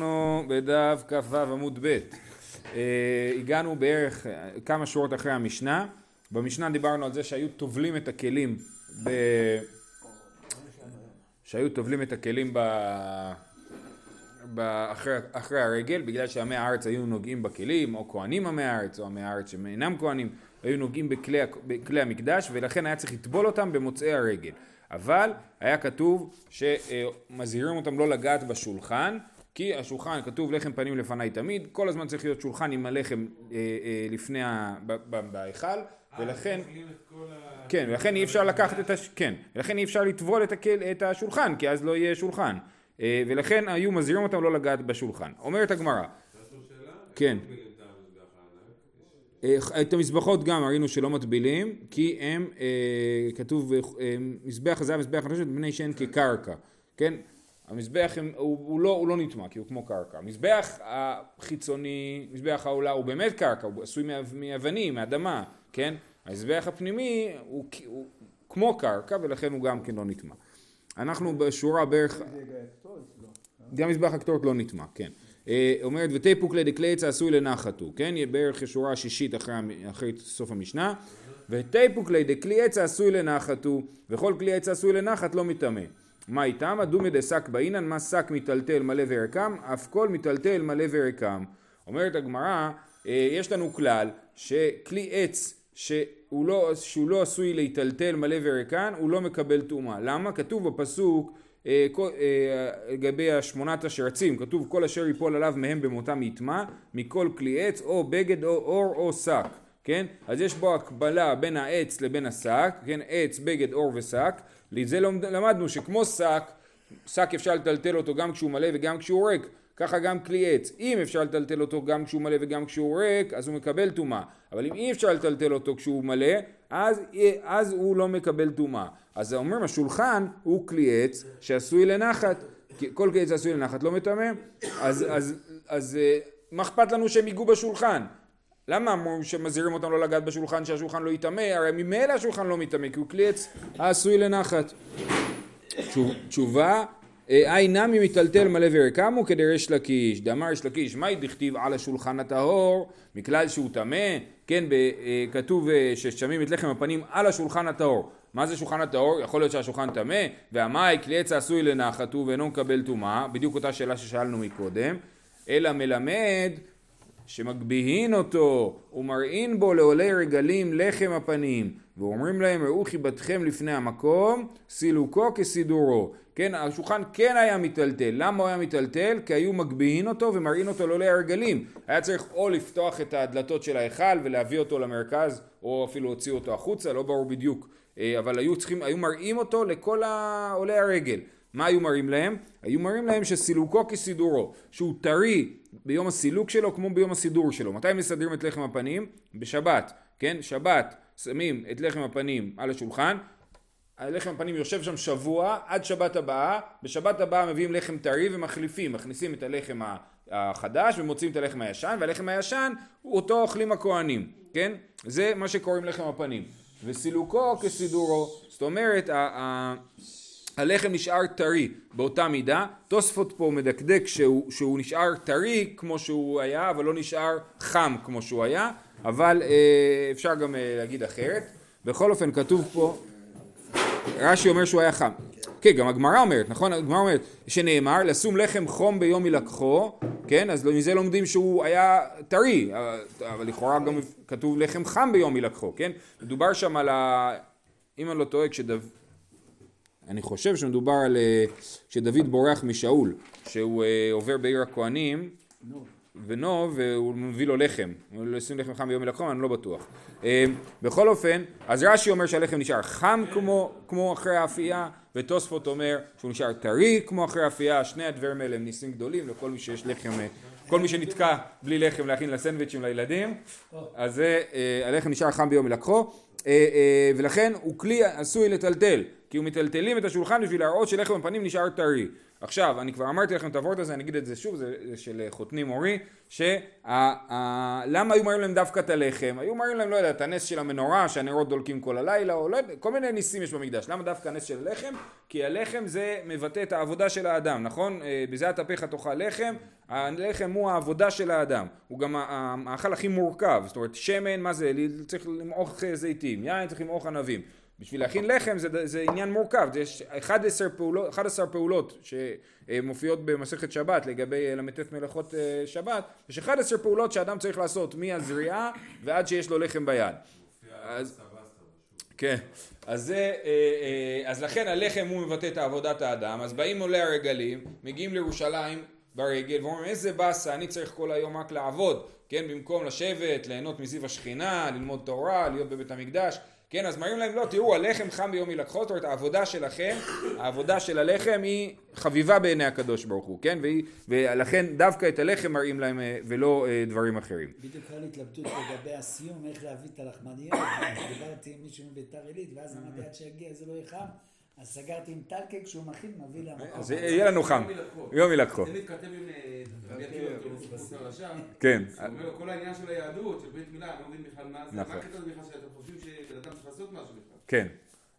אנחנו בדף כ"ו עמוד ב', אה, הגענו בערך אה, כמה שורות אחרי המשנה, במשנה דיברנו על זה שהיו טובלים את הכלים ב... שהיו טובלים את הכלים ב... ב... אחרי, אחרי הרגל בגלל שעמי הארץ היו נוגעים בכלים או כהנים עמי הארץ או עמי הארץ שהם אינם כהנים היו נוגעים בכלי, בכלי המקדש ולכן היה צריך לטבול אותם במוצאי הרגל. אבל היה כתוב שמזהירים אותם לא לגעת בשולחן כי השולחן כתוב לחם פנים לפניי תמיד, כל הזמן צריך להיות שולחן עם הלחם אה, אה, לפני, בהיכל, ולכן, כן, ולכן אי אפשר לקחת את, הש... כן, ולכן אי אפשר לטבול את, הקל, את השולחן, כי אז לא יהיה שולחן, אה, ולכן היו מזהירים אותם לא לגעת בשולחן. אומרת הגמרא, כן, את המזבחות גם ראינו שלא מטבילים, כי הם, כתוב, מזבח הזהב, מזבח הנושת, בני שאין כקרקע, כן? המזבח הוא, הוא, לא, הוא לא נטמע כי הוא כמו קרקע. המזבח החיצוני, מזבח העולה הוא באמת קרקע, הוא עשוי מאבנים, מאדמה, כן? המזבח הפנימי הוא, הוא כמו קרקע ולכן הוא גם כן לא נטמע. אנחנו בשורה בערך... גם מזבח הקטורת לא נטמע, כן. אה, אומרת ותיפוק עץ עשוי לנחתו, כן? בערך שורה השישית אחרי, אחרי סוף המשנה. ותיפוק לדקלי עץ עשוי לנחתו וכל כלי עץ עשוי לנחת לא מטמא. מה איתם? הדומי דשק באינן, מה שק מיטלטל מלא ורקם, אף כל מיטלטל מלא ורקם. אומרת הגמרא, אה, יש לנו כלל שכלי עץ שהוא לא, שהוא לא עשוי להיטלטל מלא ורקן, הוא לא מקבל טומאה. למה? כתוב בפסוק אה, אה, לגבי השמונת השרצים, כתוב כל אשר יפול עליו מהם במותם יטמע, מכל כלי עץ או בגד או אור או שק. כן? אז יש בו הקבלה בין העץ לבין השק, כן? עץ, בגד, אור ושק. לזה למדנו שכמו שק, שק אפשר לטלטל אותו גם כשהוא מלא וגם כשהוא ריק, ככה גם כלי עץ. אם אפשר לטלטל אותו גם כשהוא מלא וגם כשהוא ריק, אז הוא מקבל טומאה. אבל אם אי אפשר לטלטל אותו כשהוא מלא, אז, אז הוא לא מקבל טומאה. אז זה אומר השולחן הוא כלי עץ שעשוי לנחת. כל כלי עץ עשוי לנחת לא מטמא, אז, אז, אז, אז אה, מה אכפת לנו שהם ייגעו בשולחן? למה אמרו שמזהירים אותם לא לגעת בשולחן שהשולחן לא יטמא? הרי ממילא השולחן לא מטמא כי הוא כלי עץ העשוי לנחת. תשובה אי נמי מטלטל מלא ורקמו כדריש לקיש, דאמר יש לקיש, מהי דכתיב על השולחן הטהור, מכלל שהוא טמא, כן, אה, כתוב אה, ששמים את לחם הפנים על השולחן הטהור. מה זה שולחן הטהור? יכול להיות שהשולחן טמא, והמאי כלי עץ העשוי לנחת הוא ואינו מקבל טומאה, בדיוק אותה שאלה ששאלנו מקודם, אלא מלמד שמגביהין אותו ומרעין בו לעולי רגלים לחם הפנים ואומרים להם ראו חיבתכם לפני המקום סילוקו כסידורו. כן השולחן כן היה מיטלטל. למה הוא היה מיטלטל? כי היו מגביהין אותו ומרעין אותו לעולי הרגלים. היה צריך או לפתוח את הדלתות של ההיכל ולהביא אותו למרכז או אפילו להוציא אותו החוצה לא ברור בדיוק. אה, אבל היו צריכים היו מראים אותו לכל עולי הרגל מה היו מראים להם? היו מראים להם שסילוקו כסידורו, שהוא טרי ביום הסילוק שלו כמו ביום הסידור שלו. מתי מסדרים את לחם הפנים? בשבת, כן? שבת שמים את לחם הפנים על השולחן, הלחם הפנים יושב שם שבוע עד שבת הבאה, בשבת הבאה מביאים לחם טרי ומחליפים, מכניסים את הלחם החדש ומוצאים את הלחם הישן, והלחם הישן אותו אוכלים הכהנים, כן? זה מה שקוראים לחם הפנים. וסילוקו כסידורו, זאת אומרת, הלחם נשאר טרי באותה מידה, תוספות פה מדקדק שהוא, שהוא נשאר טרי כמו שהוא היה, אבל לא נשאר חם כמו שהוא היה, אבל אה, אפשר גם אה, להגיד אחרת. בכל אופן כתוב פה, רש"י אומר שהוא היה חם. כן, גם הגמרא אומרת, נכון? הגמרא אומרת שנאמר לשום לחם חום ביום ילקחו, כן? אז מזה לומדים שהוא היה טרי, אבל לכאורה גם כתוב לחם חם ביום ילקחו, כן? מדובר שם על ה... אם אני לא טועה, כשדוד... אני חושב שמדובר על אה, שדוד בורח משאול, שהוא אה, עובר בעיר הכהנים, ונוב, והוא מביא לו לחם, הוא לא ישים לחם חם ביום מלאכום, אני לא בטוח. אה, בכל אופן, אז רש"י אומר שהלחם נשאר חם כמו, כמו אחרי האפייה, ותוספות אומר שהוא נשאר טרי כמו אחרי האפייה, שני הדברים האלה הם ניסים גדולים לכל מי שיש לחם, כל מי שנתקע בלי לחם להכין לסנדוויצ'ים לילדים, אז הלחם נשאר חם ביום מלקחו. אה, אה, ולכן הוא כלי עשוי לטלטל, כי הוא מטלטלים את השולחן בשביל להראות שלחם הפנים נשאר טרי. עכשיו, אני כבר אמרתי לכם את הוורט הזה, אני אגיד את זה שוב, זה, זה של חותני מורי, שלמה היו מראים להם דווקא את הלחם? היו מראים להם, לא יודע, את הנס של המנורה, שהנרות דולקים כל הלילה, או לא יודע, כל מיני ניסים יש במקדש. למה דווקא הנס של הלחם? כי הלחם זה מבטא את העבודה של האדם, נכון? אה, בזיעת אפיך תאכל לחם, הלחם הוא העבודה של האדם. הוא גם המאכל הכי מורכב, זאת אומרת, שמן, מה זה? צריך למעוך זיתים, יין צריך למעוך ענבים. בשביל להכין לחם זה, זה עניין מורכב, יש 11 פעולות, 11 פעולות שמופיעות במסכת שבת לגבי ל"ט מלאכות אה, שבת, יש 11 פעולות שאדם צריך לעשות מהזריעה ועד שיש לו לחם ביד. אז, כן, אז, זה, אה, אה, אז לכן הלחם הוא מבטא את עבודת האדם, אז באים עולי הרגלים, מגיעים לירושלים ברגל ואומרים איזה באסה, אני צריך כל היום רק לעבוד, כן, במקום לשבת, ליהנות מזיו השכינה, ללמוד תורה, להיות בבית המקדש כן, אז מראים להם, לא, תראו, הלחם חם ביום ילקחו, זאת אומרת, העבודה שלכם, העבודה של הלחם היא חביבה בעיני הקדוש ברוך הוא, כן? והיא, ולכן דווקא את הלחם מראים להם אה, ולא אה, דברים אחרים. בדיוק היה לי התלבטות לגבי הסיום, איך להביא את הלחמניות, דיברתי עם מישהו מביתר עילית, ואז אמרתי עד שיגיע זה לא יהיה חם. אז סגרתי עם טלקה, כשהוא מכין, מביא למקום. אז יהיה לנו חם, יום ילקחו. זה מתכתב עם אה, רבי עקיבא, כאילו, הרשע. כן. הוא אומר לו, כל העניין של היהדות, של ברית מילה, אני לא מבין בכלל מה זה, מה הקטע הזה בכלל שאתם חושבים שבן אדם צריך לעשות משהו בכלל. כן.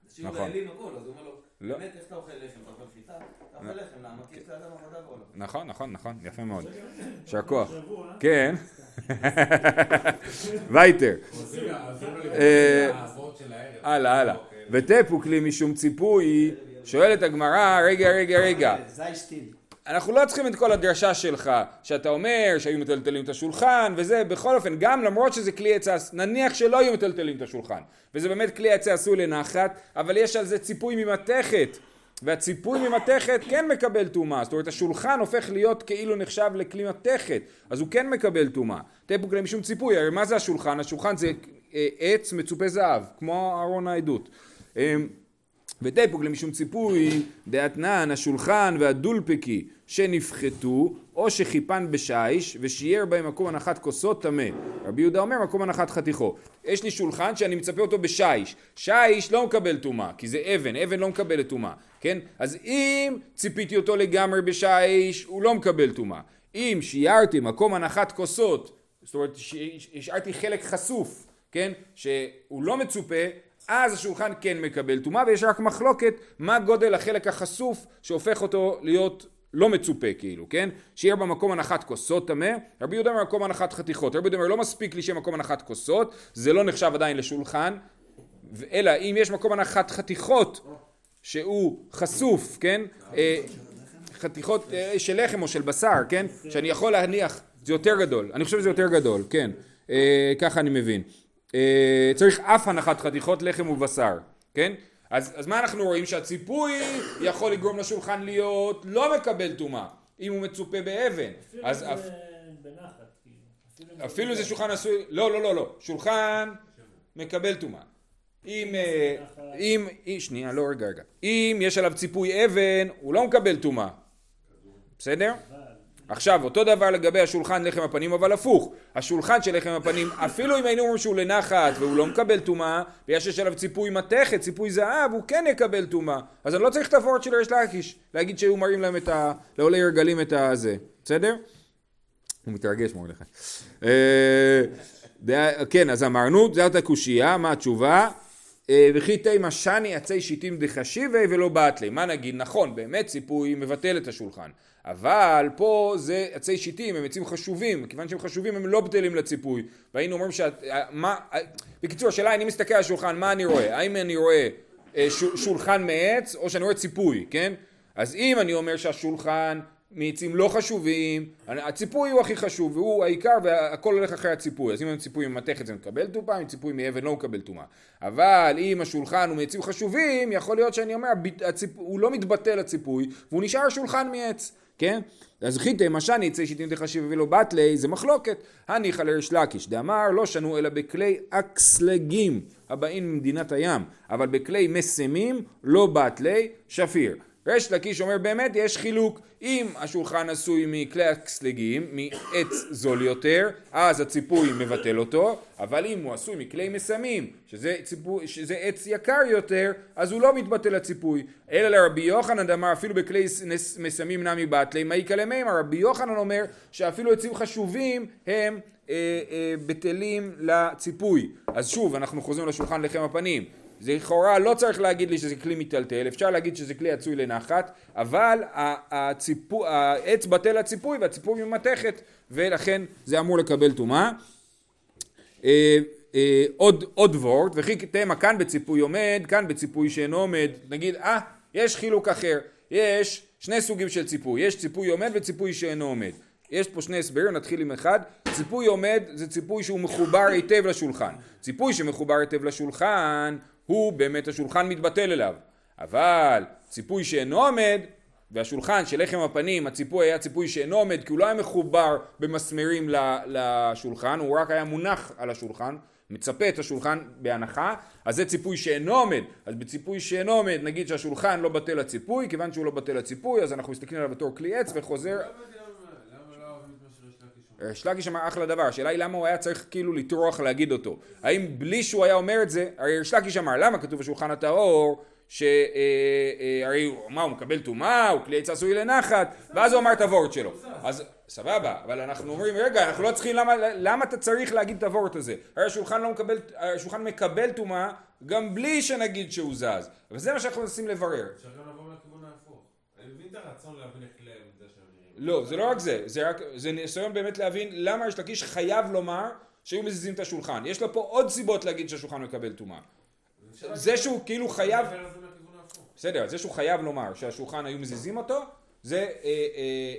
שיעור לאלים הכל, אז הוא אומר לו, באמת, איך אתה אוכל לחם? אתה אוכל חיטה? אתה אוכל לחם, למה? כי יש לאדם עבודה בעולם. נכון, נכון, נכון, יפה מאוד. יישר כוח. כן. וייטר. הלאה, הלאה. וטפו כלי משום ציפוי, שואלת הגמרא, רגע, רגע, רגע. אנחנו לא צריכים את כל הדרשה שלך, שאתה אומר שהיו מטלטלים את השולחן וזה, בכל אופן, גם למרות שזה כלי עצה, נניח שלא היו מטלטלים את השולחן, וזה באמת כלי עצה עשוי לנחת, אבל יש על זה ציפוי ממתכת, והציפוי ממתכת כן מקבל טומאה, זאת אומרת השולחן הופך להיות כאילו נחשב לכלי מתכת, אז הוא כן מקבל טומאה. תפוק להם משום ציפוי, הרי מה זה השולחן? השולחן זה אה, עץ מצופה זהב, כמו ארון העדות. אמ, ותפוק למשום ציפוי דאתנן השולחן והדולפקי שנפחתו או שחיפן בשיש ושיער בהם מקום הנחת כוסות טמא. רבי יהודה אומר מקום הנחת חתיכו. יש לי שולחן שאני מצפה אותו בשיש. שיש לא מקבל טומאה כי זה אבן, אבן לא מקבלת טומאה, כן? אז אם ציפיתי אותו לגמרי בשיש הוא לא מקבל טומאה. אם שיערתי מקום הנחת כוסות, זאת אומרת השארתי חלק חשוף, כן? שהוא לא מצופה אז השולחן כן מקבל טומאה ויש רק מחלוקת מה גודל החלק החשוף שהופך אותו להיות לא מצופה כאילו, כן? שיהיה במקום הנחת כוסות טמא, רבי יהודה אומר מקום הנחת חתיכות, רבי יהודה אומר לא מספיק לי שיהיה מקום הנחת כוסות, זה לא נחשב עדיין לשולחן, אלא אם יש מקום הנחת חתיכות שהוא חשוף, כן? אה, חתיכות אה, של לחם או של בשר, כן? שאני יכול להניח, זה יותר גדול, אני חושב שזה יותר גדול, כן? אה, ככה אני מבין. אה, צריך אף הנחת חתיכות לחם ובשר, כן? אז, אז מה אנחנו רואים? שהציפוי יכול לגרום לשולחן להיות לא מקבל טומאה, אם הוא מצופה באבן. אפילו אז זה אפ... בנחת, כאילו. אפילו זה שולחן עשוי, לא, לא, לא, לא, שולחן מקבל טומאה. אה, אם, אם, שנייה, לא, רגע, רגע. אם יש עליו ציפוי אבן, הוא לא מקבל טומאה. בסדר? עכשיו, אותו דבר לגבי השולחן לחם הפנים, אבל הפוך. השולחן של לחם הפנים, אפילו אם היינו אומרים שהוא לנחת והוא לא מקבל טומאה, ויש שיש עליו ציפוי מתכת, ציפוי זהב, הוא כן יקבל טומאה. אז אני לא צריך את הוורד של ריש לקיש, להגיד שהיו מראים להם את ה... לעולי הרגלים את הזה. בסדר? הוא מתרגש מרדכי. אה, כן, אז אמרנו, זאת הקושייה, מה התשובה? אה, וכי תימא שני עצי שיטים דחשיבי ולא באטלי. מה נגיד? נכון, באמת ציפוי מבטל את השולחן. אבל פה זה עצי שיטים, הם עצים חשובים, כיוון שהם חשובים הם לא בטלים לציפוי. והיינו אומרים ש... מה... בקיצור, השאלה, אני מסתכל על השולחן, מה אני רואה? האם אני רואה אה, שולחן מעץ או שאני רואה ציפוי, כן? אז אם אני אומר שהשולחן מעצים לא חשובים, הציפוי הוא הכי חשוב והוא העיקר והכל הולך אחרי הציפוי אז אם הציפוי ממתכת זה מקבל טומאה, אם ציפוי מאבן לא מקבל טומאה אבל אם השולחן הוא מעצים חשובים יכול להיות שאני אומר הציפ... הוא לא מתבטל הציפוי והוא נשאר שולחן מעץ כן? אז חיטי משני יצא שיטים דחשיב ולא בתלי זה מחלוקת הניחא לריש לקיש דאמר לא שנו אלא בכלי אקסלגים הבאים ממדינת הים אבל בכלי מסמים לא בתלי שפיר ריש לקיש אומר באמת יש חילוק אם השולחן עשוי מכלי הצלגים, מעץ זול יותר, אז הציפוי מבטל אותו, אבל אם הוא עשוי מכלי מסמים, שזה, ציפוי, שזה עץ יקר יותר, אז הוא לא מתבטל הציפוי. אלא לרבי יוחנן אמר אפילו בכלי מסמים נמי בתלי, מה יקלה מימר? רבי יוחנן אומר שאפילו עצים חשובים הם אה, אה, בטלים לציפוי. אז שוב, אנחנו חוזרים לשולחן לחם הפנים. זה לכאורה לא צריך להגיד לי שזה כלי מיטלטל, אפשר להגיד שזה כלי עצוי לנחת, אבל הציפו, העץ בטל לציפוי והציפוי ממתכת ולכן זה אמור לקבל טומאה. אה, אה, עוד, עוד וורט, וכי תמה כאן בציפוי עומד, כאן בציפוי שאינו עומד, נגיד אה יש חילוק אחר, יש שני סוגים של ציפוי, יש ציפוי עומד וציפוי שאינו עומד. יש פה שני הסברים, נתחיל עם אחד. ציפוי עומד זה ציפוי שהוא מחובר היטב לשולחן. ציפוי שמחובר היטב לשולחן הוא באמת השולחן מתבטל אליו. אבל ציפוי שאינו עומד, והשולחן של לחם הפנים, הציפוי היה ציפוי שאינו עומד כי הוא לא היה מחובר במסמרים לשולחן, הוא רק היה מונח על השולחן, מצפה את השולחן בהנחה, אז זה ציפוי שאינו עומד. אז בציפוי שאינו עומד נגיד שהשולחן לא בטל לציפוי, כיוון שהוא לא בטל לציפוי אז אנחנו מסתכלים עליו בתור כלי עץ וחוזר ריש לקיש אמר אחלה דבר, השאלה היא למה הוא היה צריך כאילו לטרוח להגיד אותו. האם בלי שהוא היה אומר את זה, הרי ריש לקיש אמר למה כתוב בשולחן הטהור שהרי אה, אה, מה הוא מקבל טומאה, הוא כלי עץ עשוי לנחת, ואז הוא אמר את הוורט שלו. אז סבבה, אבל אנחנו אומרים רגע, אנחנו לא צריכים, למה, למה אתה צריך להגיד את הוורט הזה? הרי השולחן לא מקבל, השולחן מקבל טומאה גם בלי שנגיד שהוא זז. וזה מה שאנחנו מנסים לברר. אפשר גם לבוא מהכיוון ההפוך. אני מבין את הרצון להבין איך לא, זה לא רק זה, זה, רק, זה ניסיון באמת להבין למה יש לקיש חייב לומר שהיו מזיזים את השולחן. יש לו פה עוד סיבות להגיד שהשולחן מקבל טומאה. זה שהוא כאילו חייב... בסדר, זה שהוא חייב לומר שהשולחן היו מזיזים אותו, זה, אה, אה,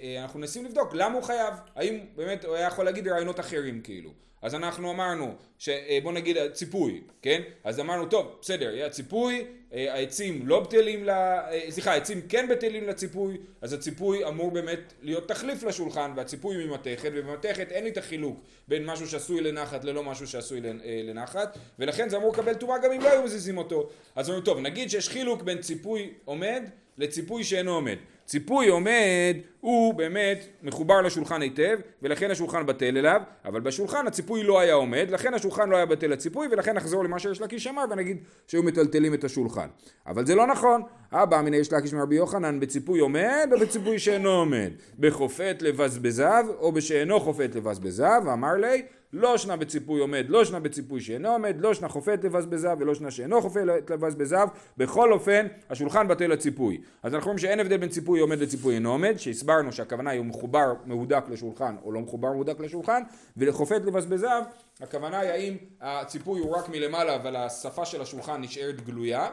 אה, אנחנו מנסים לבדוק למה הוא חייב. האם באמת הוא היה יכול להגיד רעיונות אחרים כאילו. אז אנחנו אמרנו, אה, בוא נגיד ציפוי, כן? אז אמרנו, טוב, בסדר, היה ציפוי, אה, העצים לא בטלים, לה, אה, סליחה, העצים כן בטלים לציפוי, אז הציפוי אמור באמת להיות תחליף לשולחן, והציפוי ממתכת, ובמתכת אין לי את החילוק בין משהו שעשוי לנחת ללא משהו שעשוי לנחת, ולכן זה אמור לקבל טומאה גם אם לא היו מזיזים אותו. אז אמרנו, טוב, נגיד שיש חילוק בין ציפוי עומד לציפוי שאינו עומד. ציפוי עומד הוא באמת מחובר לשולחן היטב ולכן השולחן בטל אליו אבל בשולחן הציפוי לא היה עומד לכן השולחן לא היה בטל לציפוי ולכן נחזור למה שיש לקיש אמר ונגיד שהיו מטלטלים את השולחן. אבל זה לא נכון. אבא מן יש לקיש מרבי יוחנן בציפוי עומד או בציפוי שאינו עומד? בחופת לבזבזיו או בשאינו חופת לבזבזיו אמר לי לא שנה בציפוי עומד, לא שנה בציפוי שאינו עומד, לא שנה חופת לבזבזיו ולא שנה שאינו חופת לבזבזיו, בכל אופן השולחן בטל לציפוי. אז אנחנו רואים שאין הבדל בין ציפוי עומד לציפוי אינו עומד, שהסברנו שהכוונה היא הוא מחובר מהודק לשולחן או לא מחובר מהודק לשולחן, ולחופת לבזבזיו הכוונה היא האם הציפוי הוא רק מלמעלה אבל השפה של השולחן נשארת גלויה,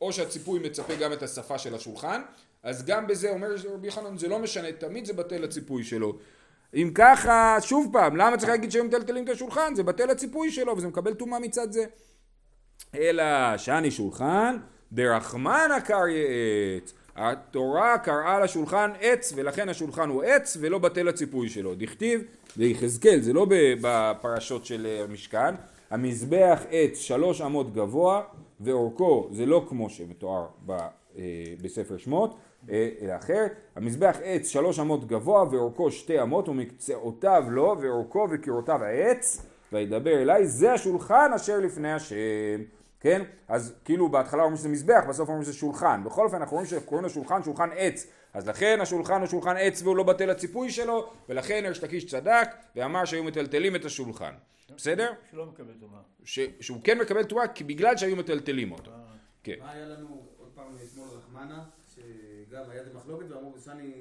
או שהציפוי מצפה גם את השפה של השולחן, אז גם בזה אומר רבי חנן זה לא משנה, תמיד זה בטל לציפוי שלו. אם ככה, שוב פעם, למה צריך להגיד שהם מטלטלים את השולחן? זה בטל הציפוי שלו וזה מקבל טומאה מצד זה. אלא שאני שולחן, דרחמנא קריא עץ. התורה קראה לשולחן עץ ולכן השולחן הוא עץ ולא בטל הציפוי שלו. דכתיב ביחזקאל, זה לא בפרשות של אה, המשכן, המזבח עץ שלוש אמות גבוה ואורכו זה לא כמו שמתואר אה, בספר שמות אלא אה, אחרת, המזבח עץ שלוש אמות גבוה ואורכו שתי אמות ומקצועותיו לו ואורכו וקירותיו העץ וידבר אליי זה השולחן אשר לפני השם כן? אז כאילו בהתחלה אומרים שזה מזבח, בסוף אומרים שזה שולחן. בכל אופן אנחנו רואים שקוראים לשולחן שולחן עץ. אז לכן השולחן הוא שולחן עץ והוא לא בטל הציפוי שלו, ולכן הרש לקיש צדק ואמר שהיו מטלטלים את השולחן. בסדר? שלא מקבל טומאה. שהוא כן מקבל טומאה בגלל שהיו מטלטלים אותו. אה. כן. מה היה לנו עוד פעם אתמול רחמנה? גם היה איזה מחלוקת ואמרו בסני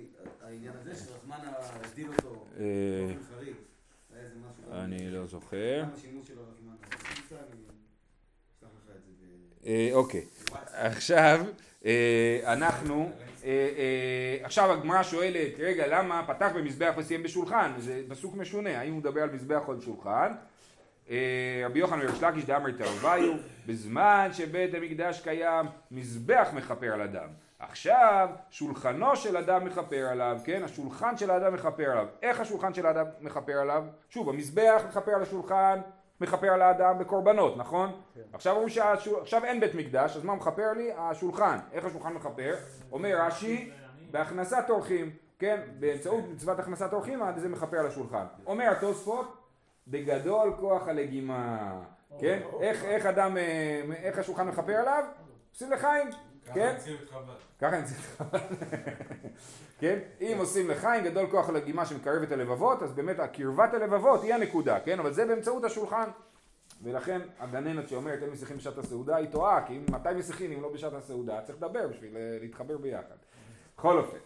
העניין הזה שרחמנה הסדיר אותו אה, באופן חריג. אני לא זוכר. אה, אוקיי, עכשיו אה, אנחנו, עכשיו הגמרא שואלת, רגע למה פתח במזבח וסיים בשולחן, זה פסוק משונה, האם הוא מדבר על מזבח או על שולחן? רבי יוחנן וריש לקיש דאמר תרוויו, בזמן שבית המקדש קיים, מזבח מכפר על אדם. עכשיו שולחנו של אדם מכפר עליו, כן? השולחן של האדם מכפר עליו. איך השולחן של האדם מכפר עליו? שוב, המזבח מכפר על השולחן מכפר על האדם בקורבנות, נכון? עכשיו אומרים שעכשיו אין בית מקדש, אז מה מכפר לי? השולחן. איך השולחן מכפר? אומר רש"י, בהכנסת אורחים, כן? באמצעות מצוות הכנסת אורחים, זה מכפר על השולחן. אומר התוספות, בגדול כוח הלגימה, כן? איך, איך אדם, אה, איך השולחן מכפר עליו? עושים לחיים, כן? ככה נציב את חב"ד. כן? אם עושים לחיים גדול כוח הלגימה שמקרב את הלבבות, אז באמת הקרבת הלבבות היא הנקודה, כן? אבל זה באמצעות השולחן. ולכן הגננת שאומרת אין משיחים בשעת הסעודה היא טועה, כי אם מתי משיחים אם לא בשעת הסעודה? צריך לדבר בשביל אה, להתחבר ביחד. בכל אופן.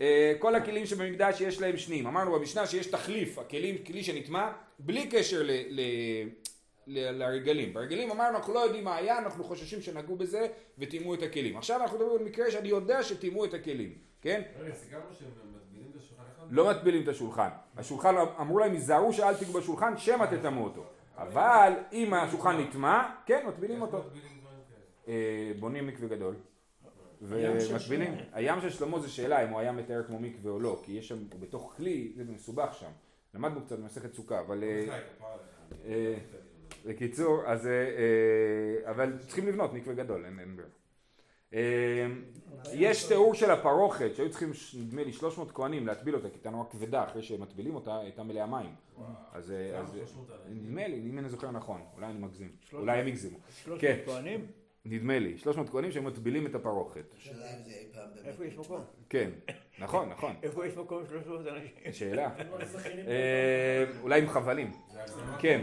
אה, כל הכלים שבמקדש יש להם שניים. אמרנו במשנה שיש תחליף, הכלים, כלי שנטמע, בלי קשר ל, לרגלים. ברגלים אמרנו אנחנו לא יודעים מה היה, אנחנו חוששים שנגעו בזה וטימאו את הכלים. עכשיו אנחנו מדברים על מקרה שאני יודע שטימאו את הכלים, כן? לא מטבילים את השולחן. השולחן, אמרו להם, היזהרו שאל תיגעו בשולחן, שמא תטמאו אותו. אבל אם השולחן נטמע, כן, מטבילים אותו. אה, בונים מקווה גדול. ומטבילים. הים של שלמה זה שאלה אם הוא היה מתאר כמו מקווה או לא, כי יש שם, הוא בתוך כלי, זה מסובך שם. למדנו קצת במסכת סוכה, אבל... בקיצור, אז... אה, אה, אבל צריכים לבנות מקווה גדול, אין אין ברירה. אה, יש תיאור של הפרוכת, שהיו צריכים, נדמה לי, 300 כהנים להטביל אותה, כי הייתה נורא כבדה, אחרי שמטבילים אותה, הייתה מלאה מים. אז... 300. נדמה לי, אם אני זוכר נכון, אולי אני מגזים, אולי הם הגזימו. שלושת כן. כהנים? נדמה לי, 300 כהנים שהם מטבילים את הפרוכת. השאלה אם זה אי פעם באמת... איפה יש מקום? כן, נכון, נכון, איפה יש מקום שלוש מאות אנשים? שאלה. לא אה, אולי עם חבלים. כן.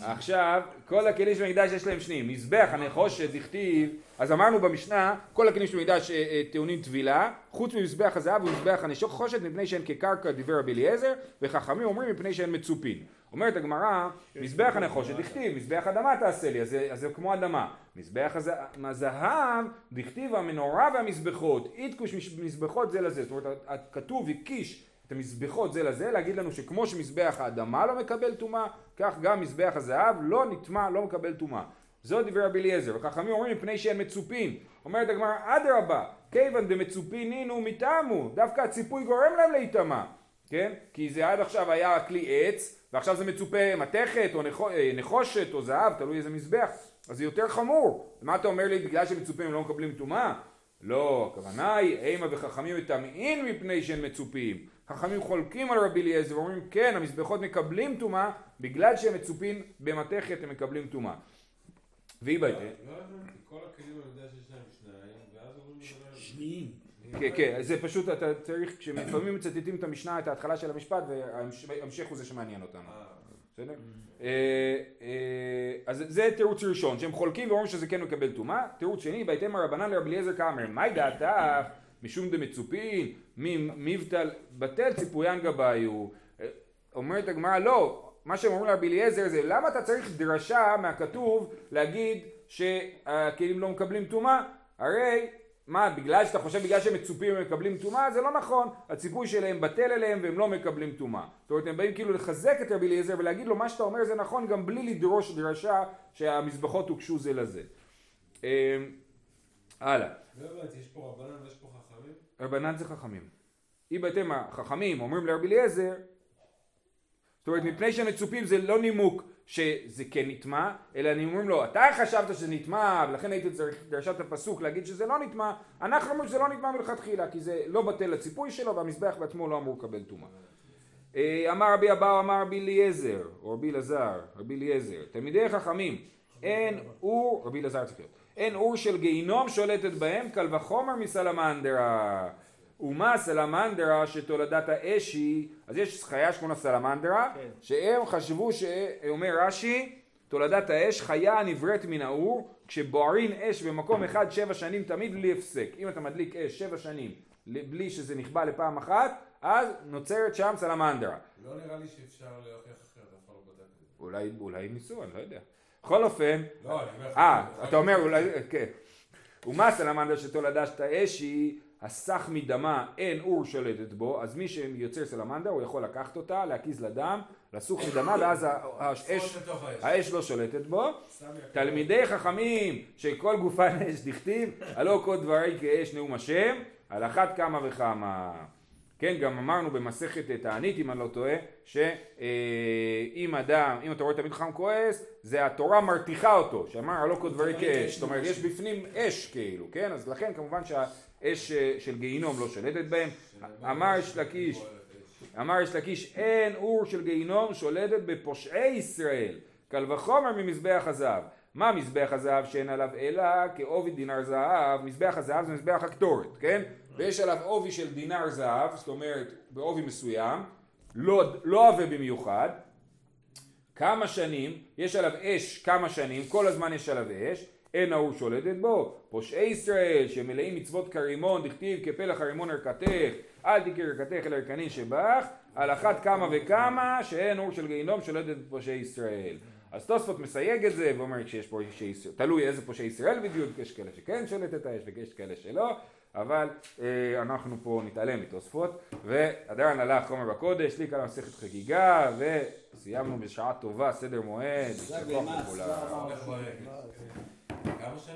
עכשיו, כל הכלים של מקדש יש להם שניים. מזבח הנחושת, דכתיב, אז אמרנו במשנה, כל הכלים של מקדש אה, אה, טעונים טבילה, חוץ ממזבח הזהב ומזבח הנחושת, מפני שהן כקרקע דיבר רבי אליעזר, וחכמים אומרים מפני שהן מצופין. אומרת הגמרא, מזבח הנחושת דכתיב, מזבח אדמה תעשה לי, אז זה, אז זה כמו אדמה. מזבח הז- הזהב, דכתיב המנורה והמזבחות, איתקוש מזבחות זה לזה. זאת אומרת, כתוב הקיש את המזבחות זה לזה, להגיד לנו שכמו שמזבח האדמה לא מקבל טומאה, כך גם מזבח הזהב לא נטמע, לא מקבל טומאה. זו דברי רבי אליעזר, וחכמים אומרים מפני שהם מצופין. אומרת הגמרא, אדרבה, כיוון דמצופינינו מטעמו, דווקא הציפוי גורם להם להיטמע, כן? כי זה עד עכשיו היה כלי עץ, ועכשיו זה מצופה מתכת או אה, נחושת או זהב, תלוי איזה מזבח, אז זה יותר חמור. מה אתה אומר לי, בגלל שמצופים הם לא מקבלים טומאה? לא, הכוונה היא, אימה וחכמים מטמאין מפני שהם מצופים. חכמים חולקים על רבי אליעזר ואומרים כן, המזבחות מקבלים טומאה, בגלל שהם מצופים במתכת הם מקבלים טומאה. והיא לא בהתאם. לא הבנתי, כל הכלים אני יודע שיש להם שניים, ואז אומרים לדבר... שניים. כן, כן, זה פשוט, אתה צריך, כשלפעמים מצטטים את המשנה, את ההתחלה של המשפט, וההמשך הוא זה שמעניין אותנו. אה, בסדר? אה, אה, אז זה תירוץ ראשון, שהם חולקים ואומרים שזה כן מקבל טומאה. תירוץ שני, בהתאם הרבנן לרבי אליעזר כאמר, מהי דעתך משום דמצופין, מבטל בטל ציפויין גבאיו. אומרת הגמרא, לא, מה שהם אומרים לרבי אליעזר זה, למה אתה צריך דרשה מהכתוב להגיד שהכלים לא מקבלים טומאה? הרי מה, בגלל שאתה חושב בגלל שהם מצופים הם מקבלים טומאה? זה לא נכון. הציפוי שלהם בטל אליהם והם לא מקבלים טומאה. זאת אומרת, הם באים כאילו לחזק את רבי אליעזר ולהגיד לו מה שאתה אומר זה נכון גם בלי לדרוש דרשה שהמזבחות הוקשו זה לזה. אה, הלאה. לא הבנתי, יש פה רבנן ויש פה חכמים? רבנן זה חכמים. אם בהתאם החכמים אומרים לרבי אליעזר, זאת אומרת מפני שמצופים זה לא נימוק שזה כן נטמע, אלא אני אומרים לו, אתה חשבת שזה נטמע ולכן היית צריך דרשת הפסוק להגיד שזה לא נטמע, אנחנו אומרים שזה לא נטמע מלכתחילה כי זה לא בטל לציפוי שלו והמזבח בעצמו לא אמור לקבל טומאה. אה, אמר רבי אבאו אמר רבי אליעזר, או רבי אלעזר, רבי אליעזר, תלמידי חכמים, אין אור, רבי אלעזר צריך להיות, אין אור של גיהינום שולטת בהם, קל וחומר מסלמנדרה. ומה סלמנדרה שתולדת האש היא, אז יש חיה שקוראים לה סלמנדרה, כן. שהם חשבו, ש- אומר רש"י, תולדת האש חיה הנבראת מן האור, כשבוערין אש במקום אחד שבע שנים תמיד בלי הפסק. אם אתה מדליק אש שבע שנים בלי שזה נכבה לפעם אחת, אז נוצרת שם סלמנדרה. לא נראה לי שאפשר להוכיח אחרת, אחד לא בדק את זה. אולי, אולי ניסו, אני לא יודע. בכל אופן, לא, אני אומר לך... אה, אתה אומר אולי, כן. ומה סלמנדר שתולדת האש היא הסך מדמה אין אור שולטת בו, אז מי שיוצר סלמנדר הוא יכול לקחת אותה, להקיז לדם, לסוך מדמה, ואז האש, האש. לא שולטת בו. תלמידי חכמים שכל גופן אש דכתיב, הלא כל דברי כאש נאום השם, על אחת כמה וכמה. כן, גם אמרנו במסכת תענית, אם אני לא טועה, שאם אדם, אם אתה רואה תלמיד חכם כועס, זה התורה מרתיחה אותו, שאמר הלא כל דברי כאש, זאת אומרת יש בפנים אש כאילו, כן? אז לכן כמובן שהאש אה, של גיהינום לא שולטת בהם. אמר יש לקיש, אמר יש לקיש, אין אור של גיהינום שולטת בפושעי ישראל, קל וחומר ממזבח הזהב. מה מזבח הזהב שאין עליו אלא כעובי דינר זהב, מזבח הזהב זה מזבח הקטורת, כן? ויש עליו עובי של דינר זהב, זאת אומרת בעובי מסוים, לא, לא עבה במיוחד, כמה שנים, יש עליו אש כמה שנים, כל הזמן יש עליו אש, אין ההוא שולטת בו. פושעי ישראל שמלאים מצוות כרימון, דכתיב כפלח הרימון ערכתך, אל תקרא ערכתך אלא ערכני שבך, על אחת כמה וכמה שאין אור של גיהינום שולטת בפושעי ישראל. אז תוספות מסייג את זה ואומר שיש פושעי ישראל, תלוי איזה פושעי ישראל בדיוק, יש כאלה שכן שולטת האש ויש כאלה שלא, אבל אה, אנחנו פה נתעלם מתוספות, והדרן הלך חומר בקודש, לי כאן מסכת חגיגה, וסיימנו בשעה טובה, סדר מועד, יישר כוח לכולם. כמה שנים?